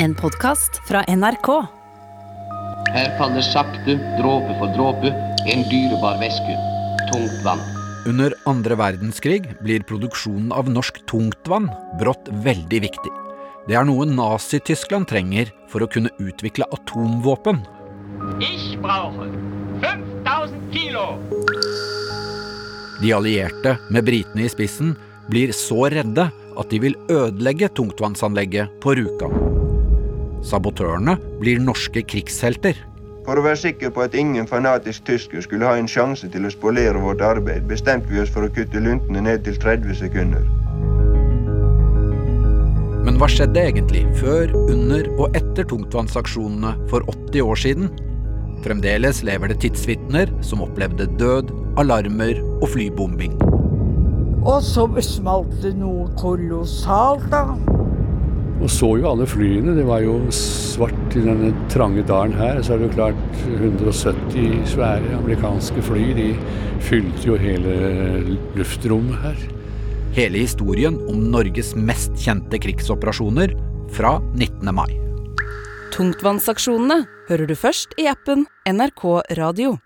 En podkast fra NRK. Her faller sakte, dråpe for dråpe, en dyrebar væske. Tungt vann. Under andre verdenskrig blir produksjonen av norsk tungtvann brått veldig viktig. Det er noe Nazi-Tyskland trenger for å kunne utvikle atomvåpen. Ich brauche 5000 Kilo. De allierte, med britene i spissen, blir så redde at de vil ødelegge tungtvannsanlegget på Rjukan. Sabotørene blir norske krigshelter. For å være sikker på at ingen fanatisk tysker skulle ha en sjanse til å spolere vårt arbeid, bestemte vi oss for å kutte luntene ned til 30 sekunder. Men hva skjedde egentlig før, under og etter tungtvannsaksjonene for 80 år siden? Fremdeles lever det tidsvitner som opplevde død, alarmer og flybombing. Og så smalt det noe kolossalt, da. Og så jo alle flyene. Det var jo svart i denne trange dalen her. Så er det jo klart 170 svære amerikanske fly. De fylte jo hele luftrommet her. Hele historien om Norges mest kjente krigsoperasjoner fra 19. mai. Tungtvannsaksjonene hører du først i appen NRK Radio.